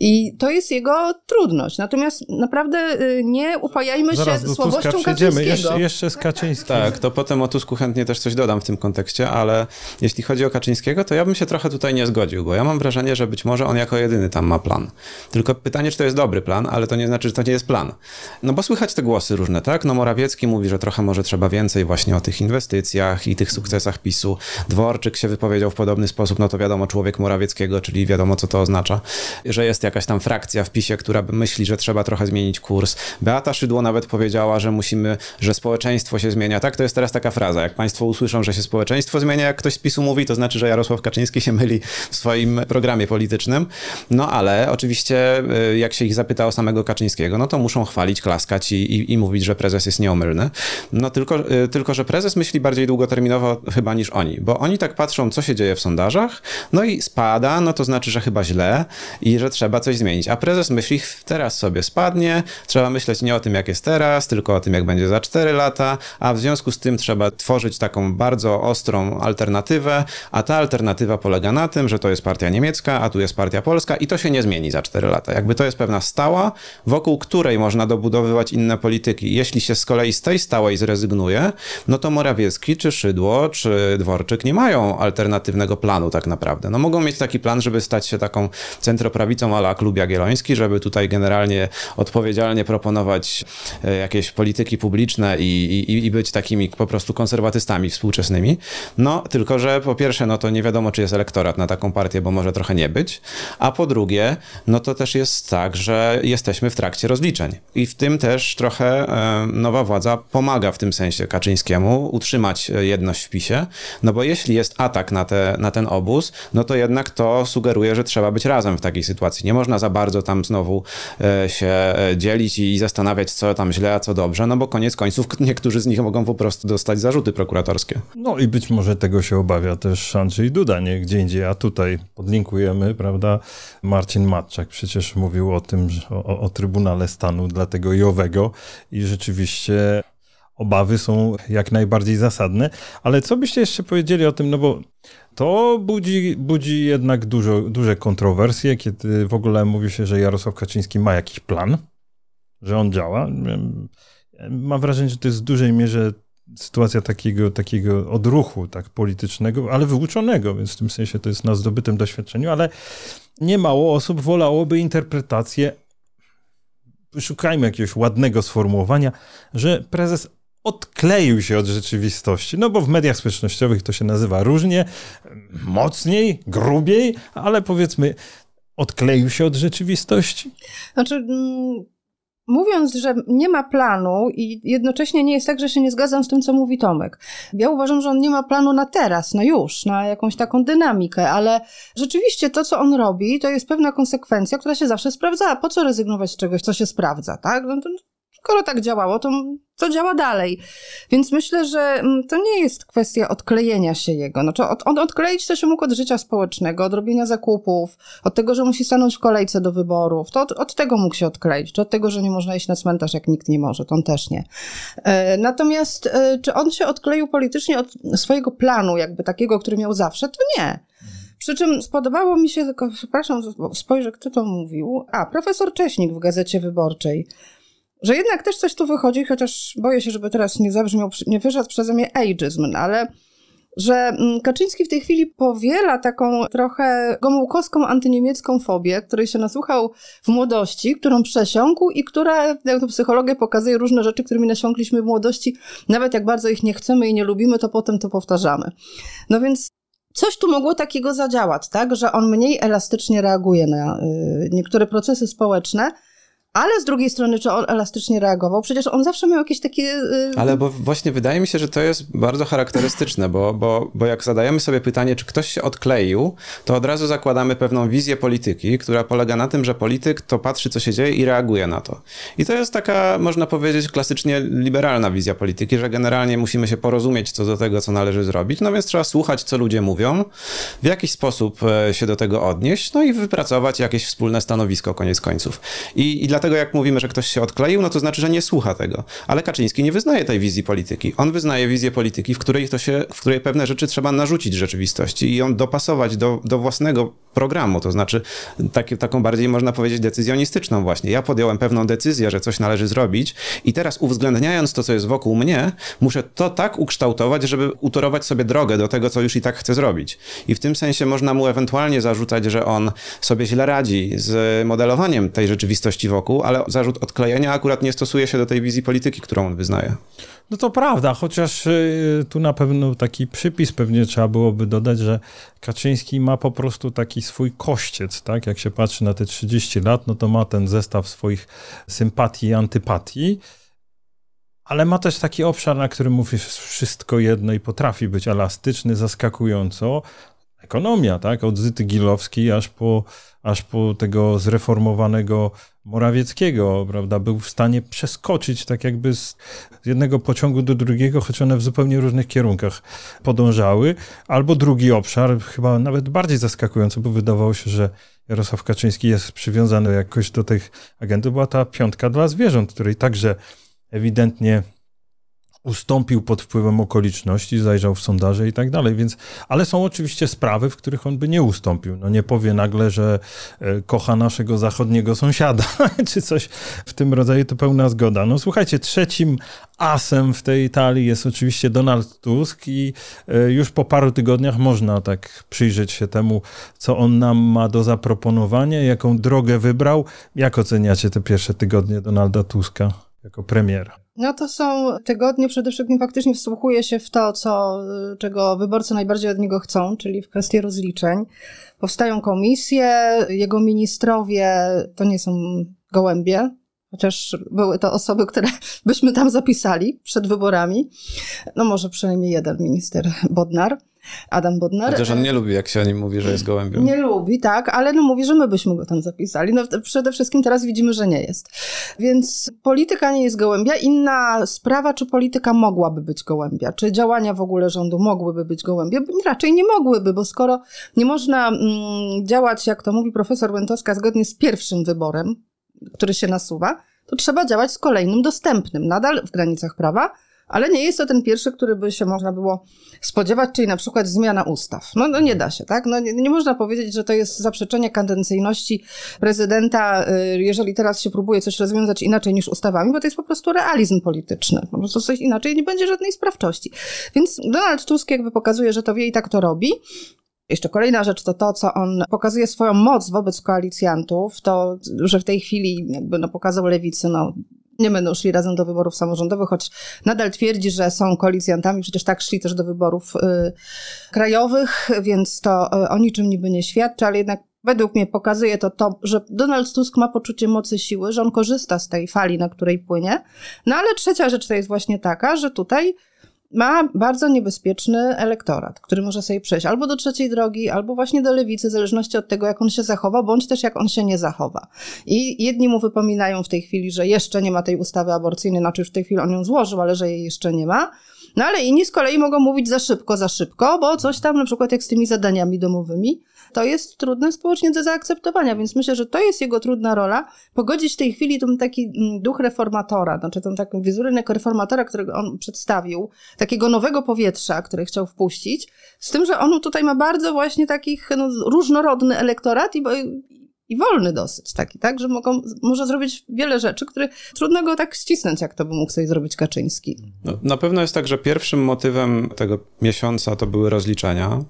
I to jest jego trudność. Natomiast naprawdę y, nie upajajmy Zaraz, się słabością Tuska Kaczyńskiego. Jeszcze, jeszcze z Kaczyńskim. Tak, to potem o Tusku chętnie też coś dodam w tym kontekście, ale jeśli chodzi o Kaczyńskiego, to ja bym się trochę tutaj nie zgodził, bo ja mam wrażenie, że być może on jako jedyny tam ma plan. Tylko pytanie, czy to jest dobry plan, ale to nie znaczy, że to nie jest plan. No bo słychać te głosy różne, tak? No Morawiecki mówi, że trochę może trzeba więcej właśnie o tych inwestycjach i tych sukcesach PiSu. Dworczyk się wypowiedział w podobny sposób, no to wiadomo, człowiek Morawieckiego, czyli wiadomo, co to oznacza, że jest jakaś tam frakcja w PiSie, która myśli, że trzeba trochę zmienić kurs. Beata Szydło nawet powiedziała, że musimy, że społeczeństwo się zmienia, tak? To jest teraz taka fraza, jak państwo usłyszą, że się społeczeństwo zmienia, jak ktoś z PiSu mówi, to znaczy, że Jarosław Kaczyński się myli w swoim programie politycznym. No ale oczywiście, y, jak się ich zapyta o samego Kaczyńskiego, no to muszą chwalić klaskać i, i, i mówić, że prezes jest nieomylny. No tylko, y, tylko, że prezes myśli bardziej długoterminowo chyba niż oni, bo oni tak patrzą, co się dzieje w sondażach, no i spada, no to znaczy, że chyba źle i że trzeba coś zmienić. A prezes myśli, teraz sobie spadnie, trzeba myśleć nie o tym, jak jest teraz, tylko o tym, jak będzie za 4 lata, a w związku z tym trzeba tworzyć taką bardzo ostrą alternatywę, a ta alternatywa polega na tym, że to jest partia niemiecka, a tu jest partia polska i to się nie zmieni za 4 lata. Jakby to jest pewna stała, wokół której można dobudować obudowywać inne polityki. Jeśli się z kolei z tej stałej zrezygnuje, no to Morawiecki, czy Szydło, czy Dworczyk nie mają alternatywnego planu tak naprawdę. No mogą mieć taki plan, żeby stać się taką centroprawicą ala Klub Jagielloński, żeby tutaj generalnie odpowiedzialnie proponować e, jakieś polityki publiczne i, i, i być takimi po prostu konserwatystami współczesnymi. No tylko, że po pierwsze, no to nie wiadomo, czy jest elektorat na taką partię, bo może trochę nie być, a po drugie, no to też jest tak, że jesteśmy w trakcie rozliczeń i w tym też trochę e, nowa władza pomaga w tym sensie Kaczyńskiemu utrzymać jedność w PiSie, no bo jeśli jest atak na, te, na ten obóz, no to jednak to sugeruje, że trzeba być razem w takiej sytuacji. Nie można za bardzo tam znowu e, się e, dzielić i zastanawiać, co tam źle, a co dobrze, no bo koniec końców *laughs* niektórzy z nich mogą po prostu dostać zarzuty prokuratorskie. No i być może tego się obawia też Andrzej Duda, nie gdzie indziej, a tutaj podlinkujemy, prawda, Marcin Matczak przecież mówił o tym, o, o Trybunale Stanu dla tego Jowego i rzeczywiście obawy są jak najbardziej zasadne. Ale co byście jeszcze powiedzieli o tym, no bo to budzi, budzi jednak dużo, duże kontrowersje, kiedy w ogóle mówi się, że Jarosław Kaczyński ma jakiś plan, że on działa. Mam wrażenie, że to jest w dużej mierze sytuacja takiego, takiego odruchu tak politycznego, ale wyuczonego, więc w tym sensie to jest na zdobytym doświadczeniu, ale niemało osób wolałoby interpretację, szukajmy jakiegoś ładnego sformułowania, że prezes odkleił się od rzeczywistości. No bo w mediach społecznościowych to się nazywa różnie, mocniej, grubiej, ale powiedzmy, odkleił się od rzeczywistości. Znaczy. Mm, mówiąc, że nie ma planu i jednocześnie nie jest tak, że się nie zgadzam z tym, co mówi Tomek. Ja uważam, że on nie ma planu na teraz, na już, na jakąś taką dynamikę, ale rzeczywiście to, co on robi, to jest pewna konsekwencja, która się zawsze sprawdza. Po co rezygnować z czegoś, co się sprawdza, tak? No to skoro tak działało, to co działa dalej. Więc myślę, że mm, to nie jest kwestia odklejenia się jego. Znaczy, od, od, odkleić to się mógł od życia społecznego, od robienia zakupów, od tego, że musi stanąć w kolejce do wyborów. To od, od tego mógł się odkleić. Czy od tego, że nie można iść na cmentarz, jak nikt nie może. To on też nie. E, natomiast, e, czy on się odkleił politycznie od swojego planu, jakby takiego, który miał zawsze? To nie. Przy czym spodobało mi się, tylko przepraszam, spojrzę, kto to mówił. A, profesor Cześnik w Gazecie Wyborczej że jednak też coś tu wychodzi, chociaż boję się, żeby teraz nie zabrzmiał, nie wyszedł przeze mnie ageism, no ale że mm, Kaczyński w tej chwili powiela taką trochę gomułkowską antyniemiecką fobię, której się nasłuchał w młodości, którą przesiąkł i która, jak to psychologia pokazuje, różne rzeczy, którymi nasiąkliśmy w młodości, nawet jak bardzo ich nie chcemy i nie lubimy, to potem to powtarzamy. No więc coś tu mogło takiego zadziałać, tak, że on mniej elastycznie reaguje na y, niektóre procesy społeczne, ale z drugiej strony, czy on elastycznie reagował? Przecież on zawsze miał jakieś takie. Yy... Ale bo właśnie wydaje mi się, że to jest bardzo charakterystyczne, bo, bo, bo jak zadajemy sobie pytanie, czy ktoś się odkleił, to od razu zakładamy pewną wizję polityki, która polega na tym, że polityk to patrzy, co się dzieje i reaguje na to. I to jest taka, można powiedzieć, klasycznie liberalna wizja polityki, że generalnie musimy się porozumieć co do tego, co należy zrobić, no więc trzeba słuchać, co ludzie mówią, w jakiś sposób e, się do tego odnieść, no i wypracować jakieś wspólne stanowisko, koniec końców. I, i dlatego dlatego jak mówimy, że ktoś się odkleił, no to znaczy, że nie słucha tego. Ale Kaczyński nie wyznaje tej wizji polityki. On wyznaje wizję polityki, w której, to się, w której pewne rzeczy trzeba narzucić rzeczywistości i ją dopasować do, do własnego programu, to znaczy taką bardziej można powiedzieć decyzjonistyczną właśnie. Ja podjąłem pewną decyzję, że coś należy zrobić i teraz uwzględniając to, co jest wokół mnie, muszę to tak ukształtować, żeby utorować sobie drogę do tego, co już i tak chcę zrobić. I w tym sensie można mu ewentualnie zarzucać, że on sobie źle radzi z modelowaniem tej rzeczywistości wokół, ale zarzut odklejenia akurat nie stosuje się do tej wizji polityki, którą on wyznaje. No to prawda, chociaż y, tu na pewno taki przypis pewnie trzeba byłoby dodać, że Kaczyński ma po prostu taki swój kościec, tak? Jak się patrzy na te 30 lat, no to ma ten zestaw swoich sympatii i antypatii, ale ma też taki obszar, na którym mówi wszystko jedno i potrafi być elastyczny zaskakująco. Ekonomia, tak? Od Zyty Gilowskiej aż po, aż po tego zreformowanego Morawieckiego, prawda, był w stanie przeskoczyć tak jakby z jednego pociągu do drugiego, choć one w zupełnie różnych kierunkach podążały. Albo drugi obszar, chyba nawet bardziej zaskakujący, bo wydawało się, że Jarosław Kaczyński jest przywiązany jakoś do tych agentów, była ta piątka dla zwierząt, której także ewidentnie ustąpił pod wpływem okoliczności, zajrzał w sondaże i tak dalej, więc, ale są oczywiście sprawy, w których on by nie ustąpił. No nie powie nagle, że e, kocha naszego zachodniego sąsiada, *laughs* czy coś w tym rodzaju, to pełna zgoda. No słuchajcie, trzecim asem w tej talii jest oczywiście Donald Tusk i e, już po paru tygodniach można tak przyjrzeć się temu, co on nam ma do zaproponowania, jaką drogę wybrał. Jak oceniacie te pierwsze tygodnie Donalda Tuska jako premiera? No to są tygodnie, przede wszystkim faktycznie wsłuchuje się w to, co, czego wyborcy najbardziej od niego chcą, czyli w kwestii rozliczeń. Powstają komisje, jego ministrowie to nie są gołębie, chociaż były to osoby, które *laughs* byśmy tam zapisali przed wyborami. No może przynajmniej jeden minister Bodnar. Adam Bodnar. Chociaż on nie lubi, jak się o nim mówi, że jest gołębiem. Nie lubi, tak, ale no mówi, że my byśmy go tam zapisali. No przede wszystkim teraz widzimy, że nie jest. Więc polityka nie jest gołębia. Inna sprawa, czy polityka mogłaby być gołębia, czy działania w ogóle rządu mogłyby być gołębie? Raczej nie mogłyby, bo skoro nie można mm, działać, jak to mówi profesor Łętowska, zgodnie z pierwszym wyborem, który się nasuwa, to trzeba działać z kolejnym dostępnym, nadal w granicach prawa, ale nie jest to ten pierwszy, który by się można było spodziewać, czyli na przykład zmiana ustaw. No, no nie da się, tak? No nie, nie, można powiedzieć, że to jest zaprzeczenie kadencyjności prezydenta, y, jeżeli teraz się próbuje coś rozwiązać inaczej niż ustawami, bo to jest po prostu realizm polityczny. Po prostu coś inaczej nie będzie żadnej sprawczości. Więc Donald Tusk jakby pokazuje, że to wie i tak to robi. Jeszcze kolejna rzecz to to, co on pokazuje swoją moc wobec koalicjantów, to, że w tej chwili jakby no, pokazał lewicy, no nie będą szli razem do wyborów samorządowych, choć nadal twierdzi, że są koalicjantami, przecież tak szli też do wyborów y, krajowych, więc to y, o niczym niby nie świadczy, ale jednak według mnie pokazuje to to, że Donald Tusk ma poczucie mocy siły, że on korzysta z tej fali, na której płynie. No ale trzecia rzecz to jest właśnie taka, że tutaj ma bardzo niebezpieczny elektorat, który może sobie przejść albo do trzeciej drogi, albo właśnie do lewicy, w zależności od tego, jak on się zachowa, bądź też jak on się nie zachowa. I jedni mu wypominają w tej chwili, że jeszcze nie ma tej ustawy aborcyjnej, znaczy już w tej chwili on ją złożył, ale że jej jeszcze nie ma. No ale inni z kolei mogą mówić za szybko, za szybko, bo coś tam na przykład jak z tymi zadaniami domowymi, to jest trudne społecznie do zaakceptowania, więc myślę, że to jest jego trudna rola, pogodzić w tej chwili ten taki mm, duch reformatora, znaczy ten taki wizerunek reformatora, którego on przedstawił, takiego nowego powietrza, które chciał wpuścić, z tym, że on tutaj ma bardzo właśnie takich no, różnorodny elektorat i, i wolny dosyć taki, tak, że mogą, może zrobić wiele rzeczy, które trudno go tak ścisnąć, jak to by mógł sobie zrobić Kaczyński. No, na pewno jest tak, że pierwszym motywem tego miesiąca to były rozliczenia.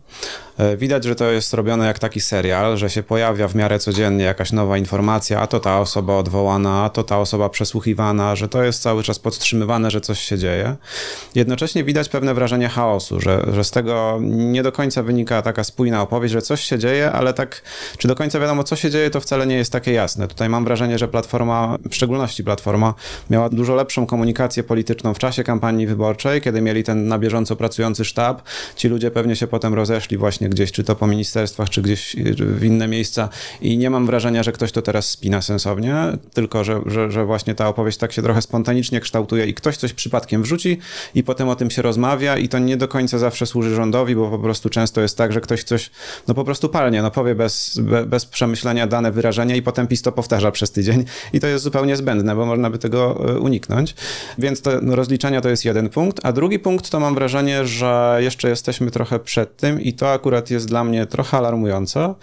E, widać, że to jest robione jak taki serial, że się pojawia w miarę codziennie jakaś nowa informacja, a to ta osoba odwołana, a to ta osoba przesłuchiwana, że to jest cały czas podtrzymywane, że coś się dzieje. Jednocześnie widać pewne wrażenie chaosu, że, że z tego nie do końca wynika taka spójna opowieść, że coś się dzieje, ale tak, czy do końca wiadomo, co się dzieje, to wcale nie jest takie jasne. Tutaj mam wrażenie, że Platforma, w szczególności Platforma, miała dużo lepszą komunikację polityczną w czasie kampanii wyborczej, kiedy mieli ten na bieżąco pracujący sztab. Ci ludzie pewnie się potem rozeszli właśnie gdzieś, czy to po ministerstwach, czy gdzieś w inne miejsca. I nie mam wrażenia, że ktoś to teraz spina sensownie, tylko że, że, że właśnie ta opowieść tak się trochę spontanicznie kształtuje i ktoś coś przypadkiem wrzuci i potem o tym się rozmawia i to nie do końca zawsze służy rządowi, bo po prostu często jest tak, że ktoś coś no po prostu palnie, no powie bez, bez przemyślenia dane wyrażenia i potem PiS to powtarza przez tydzień. I to jest zupełnie zbędne, bo można by tego e, uniknąć. Więc to no, rozliczenia to jest jeden punkt, a drugi punkt to mam wrażenie, że jeszcze jesteśmy trochę przed tym i to akurat jest dla mnie trochę alarmujące,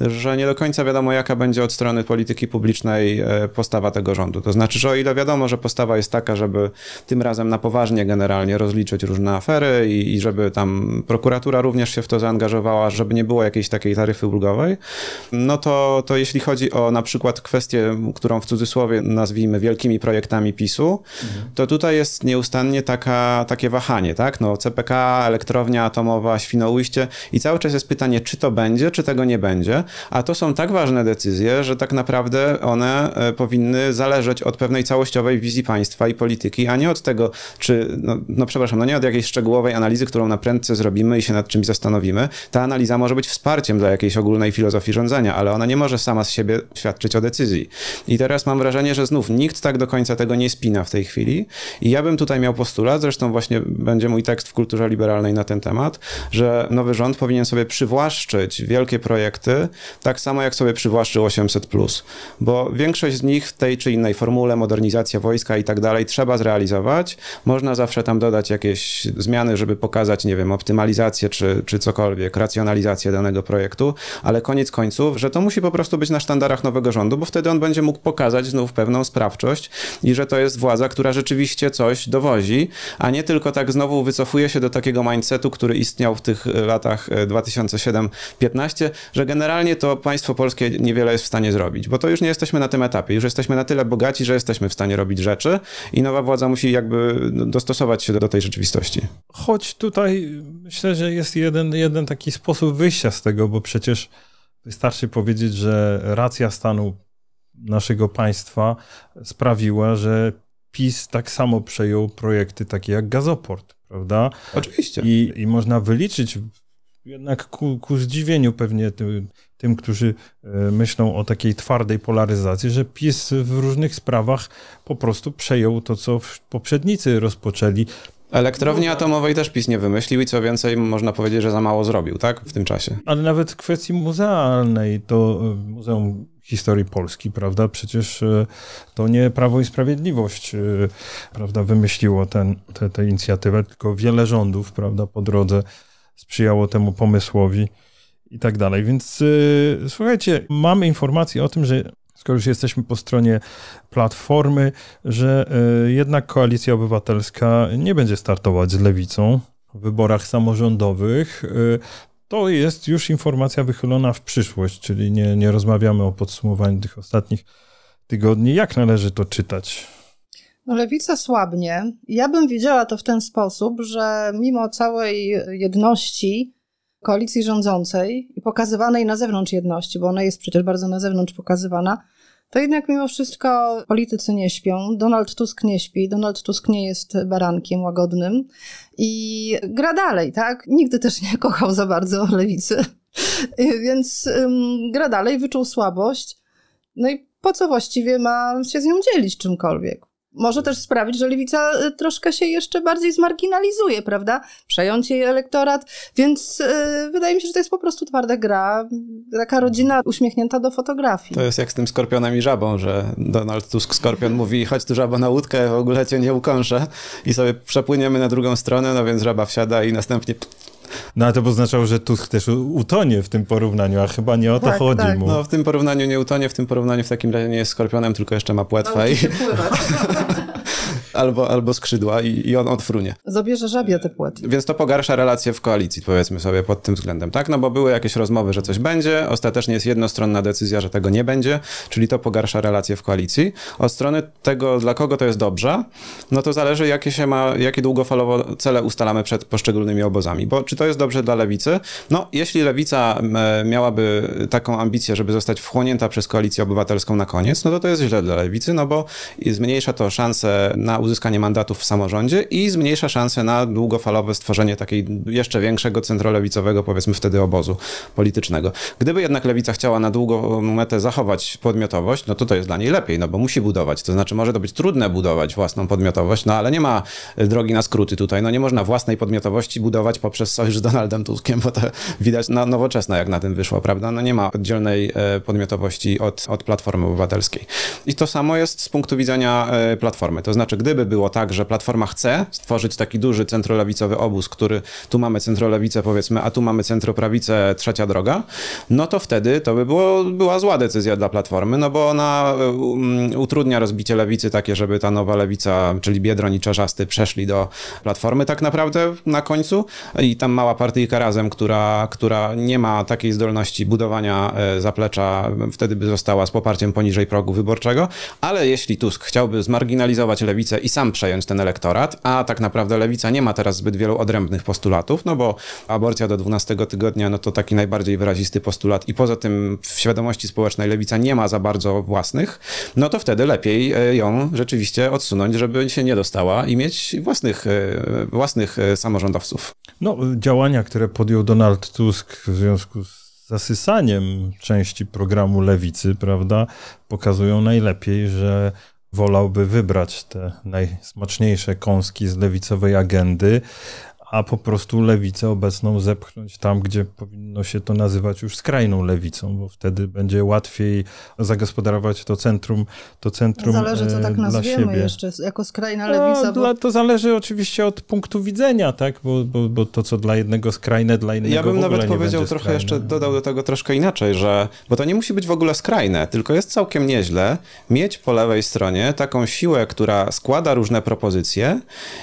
że nie do końca wiadomo, jaka będzie od strony polityki publicznej e, postawa tego rządu. To znaczy, że o ile wiadomo, że postawa jest taka, żeby tym razem na poważnie generalnie rozliczyć różne afery i, i żeby tam prokuratura również się w to zaangażowała, żeby nie było jakiejś takiej taryfy ulgowej, no to, to jeśli chodzi o na przykład kwestię, którą w cudzysłowie nazwijmy wielkimi projektami PiSu, mhm. to tutaj jest nieustannie taka, takie wahanie, tak? No CPK, elektrownia atomowa, Świnoujście i cały czas jest pytanie, czy to będzie, czy tego nie będzie, a to są tak ważne decyzje, że tak naprawdę one e, powinny zależeć od pewnej całościowej wizji państwa i polityki, a nie od tego, czy, no, no przepraszam, no nie od jakiejś szczegółowej analizy, którą na prędce zrobimy i się nad czymś zastanowimy. Ta analiza może być wsparciem dla jakiejś ogólnej filozofii rządzenia, ale ona nie może sama z siebie świadczyć o decyzji. I teraz mam wrażenie, że znów nikt tak do końca tego nie spina w tej chwili. I ja bym tutaj miał postulat, zresztą właśnie będzie mój tekst w kulturze liberalnej na ten temat, że nowy rząd powinien powinien sobie przywłaszczyć wielkie projekty, tak samo jak sobie przywłaszczył 800, bo większość z nich w tej czy innej formule, modernizacja wojska i tak dalej, trzeba zrealizować. Można zawsze tam dodać jakieś zmiany, żeby pokazać, nie wiem, optymalizację czy, czy cokolwiek, racjonalizację danego projektu, ale koniec końców, że to musi po prostu być na sztandarach nowego rządu, bo wtedy on będzie mógł pokazać znów pewną sprawczość i że to jest władza, która rzeczywiście coś dowozi, a nie tylko tak znowu wycofuje się do takiego mindsetu, który istniał w tych latach 2007-15, e, że generalnie to państwo polskie niewiele jest w stanie zrobić, bo to już nie jesteśmy na tym etapie, już jesteśmy na tyle bogaci, że jesteśmy w stanie robić rzeczy i nowa władza musi jakby dostosować się do tej rzeczywistości. Choć tutaj myślę, że jest jeden, jeden taki sposób wyjścia z tego, bo przecież wystarczy powiedzieć, że racja stanu naszego państwa sprawiła, że PiS tak samo przejął projekty takie jak gazoport, prawda? Oczywiście. I, i można wyliczyć jednak ku, ku zdziwieniu pewnie tym, tym, którzy e, myślą o takiej twardej polaryzacji, że PiS w różnych sprawach po prostu przejął to, co poprzednicy rozpoczęli. Elektrowni atomowej też PiS nie wymyślił i co więcej, można powiedzieć, że za mało zrobił, tak? W tym czasie. Ale nawet w kwestii muzealnej, to e, Muzeum Historii Polski, prawda? Przecież e, to nie Prawo i Sprawiedliwość, prawda, wymyśliło tę inicjatywę, tylko wiele rządów, prawda, po drodze sprzyjało temu pomysłowi i tak dalej. Więc yy, słuchajcie, mamy informacje o tym, że skoro już jesteśmy po stronie Platformy, że yy, jednak Koalicja Obywatelska nie będzie startować z Lewicą w wyborach samorządowych. Yy, to jest już informacja wychylona w przyszłość, czyli nie, nie rozmawiamy o podsumowaniu tych ostatnich tygodni. Jak należy to czytać? Lewica słabnie. Ja bym widziała to w ten sposób, że mimo całej jedności koalicji rządzącej i pokazywanej na zewnątrz jedności, bo ona jest przecież bardzo na zewnątrz pokazywana, to jednak mimo wszystko politycy nie śpią. Donald Tusk nie śpi. Donald Tusk nie jest barankiem łagodnym i gra dalej, tak? Nigdy też nie kochał za bardzo lewicy, *laughs* więc gra dalej, wyczuł słabość. No i po co właściwie ma się z nią dzielić czymkolwiek? Może też sprawić, że lewica y, troszkę się jeszcze bardziej zmarginalizuje, prawda? Przejąć jej elektorat, więc yy, wydaje mi się, że to jest po prostu twarda gra, taka rodzina uśmiechnięta do fotografii. To jest jak z tym skorpionem i żabą, że Donald Tusk skorpion mówi, chodź tu żaba na łódkę, w ogóle cię nie ukąszę i sobie przepłyniemy na drugą stronę, no więc żaba wsiada i następnie no ale to by oznaczało, że Tusk też utonie w tym porównaniu, a chyba nie o to tak, chodzi tak. mu. No w tym porównaniu nie utonie, w tym porównaniu w takim razie nie jest skorpionem, tylko jeszcze ma płetwę. I... *laughs* albo, albo skrzydła i, i on odfrunie. Zabierze żabie te płety. Więc to pogarsza relacje w koalicji, powiedzmy sobie pod tym względem, tak? No bo były jakieś rozmowy, że coś będzie, ostatecznie jest jednostronna decyzja, że tego nie będzie, czyli to pogarsza relacje w koalicji. Od strony tego, dla kogo to jest dobrze, no to zależy, jakie się ma, jakie długofalowo cele ustalamy przed poszczególnymi obozami, bo czy to jest dobrze dla lewicy? No, jeśli lewica miałaby taką ambicję, żeby zostać wchłonięta przez koalicję obywatelską na koniec, no to to jest źle dla lewicy, no bo zmniejsza to szanse na uzyskanie mandatów w samorządzie i zmniejsza szanse na długofalowe stworzenie takiej jeszcze większego centrolewicowego, powiedzmy wtedy obozu politycznego. Gdyby jednak lewica chciała na długą metę zachować podmiotowość, no to to jest dla niej lepiej, no bo musi budować. To znaczy może to być trudne budować własną podmiotowość, no ale nie ma drogi na skróty tutaj. No nie można własnej podmiotowości budować poprzez sojusz z Donaldem Tuskiem, bo to widać na nowoczesne, jak na tym wyszło, prawda? No nie ma oddzielnej e, podmiotowości od, od Platformy Obywatelskiej. I to samo jest z punktu widzenia e, Platformy. To znaczy, gdyby gdyby było tak, że Platforma chce stworzyć taki duży centrolewicowy obóz, który tu mamy centrolewicę powiedzmy, a tu mamy centroprawicę trzecia droga, no to wtedy to by było, była zła decyzja dla Platformy, no bo ona um, utrudnia rozbicie lewicy takie, żeby ta nowa lewica, czyli Biedroń i Czarzasty przeszli do Platformy tak naprawdę na końcu. I tam mała partyjka razem, która, która nie ma takiej zdolności budowania e, zaplecza, wtedy by została z poparciem poniżej progu wyborczego, ale jeśli Tusk chciałby zmarginalizować lewicę i sam przejąć ten elektorat, a tak naprawdę lewica nie ma teraz zbyt wielu odrębnych postulatów, no bo aborcja do 12 tygodnia, no to taki najbardziej wyrazisty postulat i poza tym w świadomości społecznej lewica nie ma za bardzo własnych, no to wtedy lepiej e, ją rzeczywiście odsunąć, żeby się nie dostała i mieć własnych, e, własnych e, samorządowców. No, działania, które podjął Donald Tusk w związku z zasysaniem części programu lewicy, prawda, pokazują najlepiej, że wolałby wybrać te najsmaczniejsze kąski z lewicowej agendy, a po prostu lewicę obecną zepchnąć tam, gdzie powinno się to nazywać już skrajną lewicą, bo wtedy będzie łatwiej zagospodarować to centrum, to centrum Zależy, co tak dla nazwiemy siebie. jeszcze, jako skrajna lewica. No, bo... dla, to zależy oczywiście od punktu widzenia, tak? Bo, bo, bo to, co dla jednego skrajne, dla innego Ja bym w ogóle nawet powiedział trochę skrajne. jeszcze, dodał do tego troszkę inaczej, że, bo to nie musi być w ogóle skrajne, tylko jest całkiem nieźle mieć po lewej stronie taką siłę, która składa różne propozycje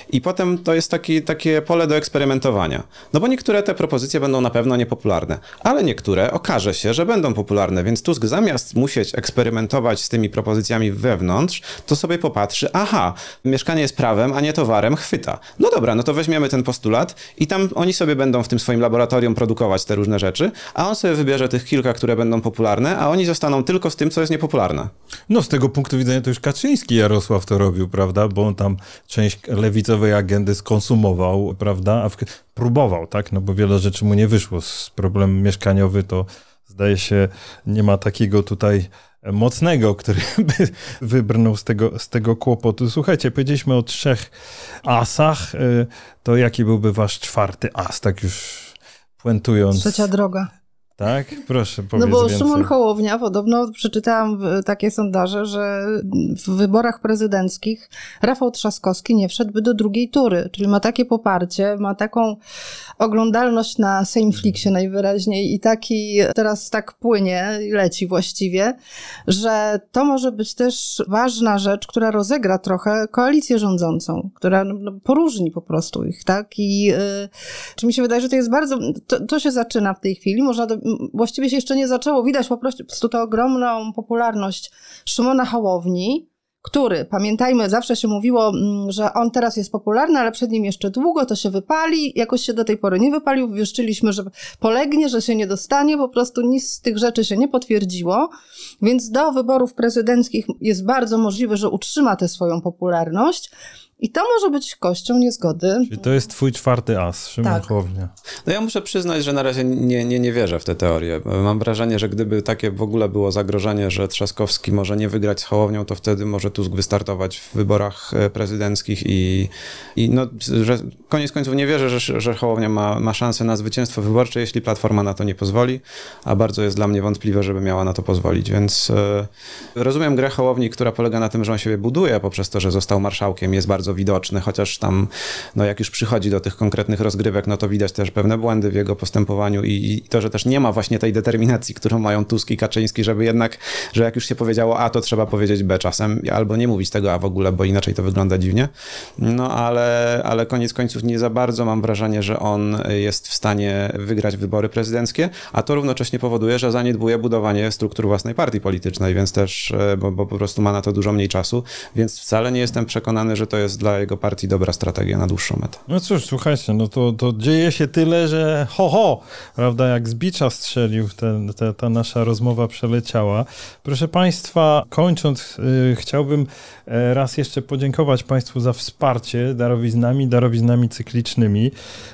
i potem to jest taki, takie pole do eksperymentowania. No bo niektóre te propozycje będą na pewno niepopularne, ale niektóre okaże się, że będą popularne, więc Tusk zamiast musieć eksperymentować z tymi propozycjami wewnątrz, to sobie popatrzy, aha, mieszkanie jest prawem, a nie towarem, chwyta. No dobra, no to weźmiemy ten postulat i tam oni sobie będą w tym swoim laboratorium produkować te różne rzeczy, a on sobie wybierze tych kilka, które będą popularne, a oni zostaną tylko z tym, co jest niepopularne. No z tego punktu widzenia to już Kaczyński Jarosław to robił, prawda? Bo on tam część lewicowej agendy skonsumował, prawda? A w, próbował, tak? No bo wiele rzeczy mu nie wyszło. Z problem mieszkaniowy to zdaje się nie ma takiego tutaj mocnego, *laughs* który by wybrnął z tego, z tego kłopotu. Słuchajcie, powiedzieliśmy o trzech asach. Y, To jaki byłby wasz czwarty as, tak już puentując? Trzecia droga. Tak? Proszę No powiedz bo więcej. Szymon Hołownia, podobno przeczytałam takie sondaże, że w wyborach prezydenckich Rafał Trzaskowski nie wszedłby do drugiej tury, czyli ma takie poparcie, ma taką oglądalność na Sejmflixie najwyraźniej i taki teraz tak płynie i leci właściwie, że to może być też ważna rzecz, która rozegra trochę koalicję rządzącą, która no, no, poróżni po prostu ich, tak? I y, czy mi się wydaje, że to jest bardzo, to, to się zaczyna w tej chwili, można do, właściwie się jeszcze nie zaczęło, widać po prostu tę ogromną popularność Szymona Hołowni, który, pamiętajmy, zawsze się mówiło, mm, że on teraz jest popularny, ale przed nim jeszcze długo to się wypali. Jakoś się do tej pory nie wypalił. Wieszczyliśmy, że polegnie, że się nie dostanie. Po prostu nic z tych rzeczy się nie potwierdziło. Więc do wyborów prezydenckich jest bardzo możliwe, że utrzyma tę swoją popularność. I to może być kością niezgody. Czyli to jest twój czwarty as, Szymon Tak. Hołownia. No ja muszę przyznać, że na razie nie, nie, nie wierzę w tę teorię. Mam wrażenie, że gdyby takie w ogóle było zagrożenie, że Trzaskowski może nie wygrać z Hołownią, to wtedy może Tusk wystartować w wyborach e, prezydenckich i, i no, że koniec końców nie wierzę, że, że Hołownia ma, ma szansę na zwycięstwo wyborcze, jeśli Platforma na to nie pozwoli, a bardzo jest dla mnie wątpliwe, żeby miała na to pozwolić, więc e, rozumiem grę Hołowni, która polega na tym, że on siebie buduje poprzez to, że został marszałkiem, jest bardzo widoczny, chociaż tam, no jak już przychodzi do tych konkretnych rozgrywek, no to widać też pewne błędy w jego postępowaniu i, i to, że też nie ma właśnie tej determinacji, którą mają Tusk i Kaczyński, żeby jednak, że jak już się powiedziało A, to trzeba powiedzieć B czasem, albo nie mówić tego A w ogóle, bo inaczej to wygląda dziwnie. No ale, ale koniec końców nie za bardzo mam wrażenie, że on jest w stanie wygrać wybory prezydenckie, a to równocześnie powoduje, że zaniedbuje budowanie struktur własnej partii politycznej, więc też, e, bo, bo po prostu ma na to dużo mniej czasu, więc wcale nie jestem przekonany, że to jest dla jego partii dobra strategia na dłuższą metę. No cóż, słuchajcie, no to, to dzieje się tyle, że ho, ho, prawda, jak z bicza strzelił, ten, te, ta nasza rozmowa przeleciała. Proszę Państwa, kończąc, y, chciałbym e, raz jeszcze podziękować Państwu za wsparcie darowiznami, darowiznami cyklicznymi.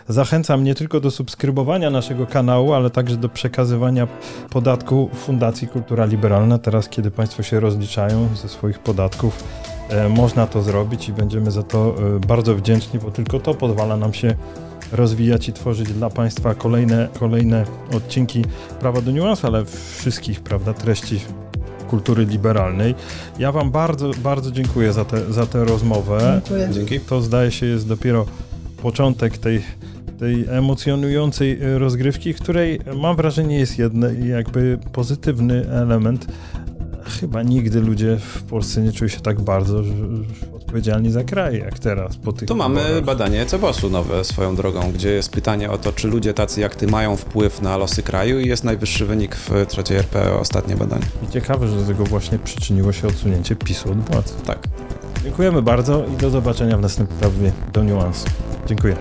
Zachęcam nie tylko do subskrybowania naszego kanału, ale także do przekazywania podatku Fundacji Kultura Liberalna. Teraz, kiedy Państwo się rozliczają ze swoich podatków, Można to zrobić i będziemy za to e, bardzo wdzięczni, bo tylko to pozwala nam się rozwijać i tworzyć dla Państwa kolejne, kolejne odcinki Prawa do Niuansu, ale wszystkich, prawda, treści kultury liberalnej. Ja Wam bardzo, bardzo dziękuję za, te, za tę rozmowę. Dziękuję. Dzięki. To zdaje się jest dopiero początek tej, tej emocjonującej e, rozgrywki, w której mam wrażenie jest jeden jakby pozytywny element. Chyba nigdy ludzie w Polsce nie czują się tak bardzo odpowiedzialni za kraj jak teraz. Po tych Tu mamy wyborach. badanie Cebosu nowe swoją drogą, gdzie jest pytanie o to, czy ludzie tacy jak ty mają wpływ na losy kraju i jest najwyższy wynik w trzeciej RP ostatnie badanie. I ciekawe, że do tego właśnie przyczyniło się odsunięcie PiSu od władzy. Tak. Dziękujemy bardzo i do zobaczenia w następnym prawie do niuansu. Dziękuję.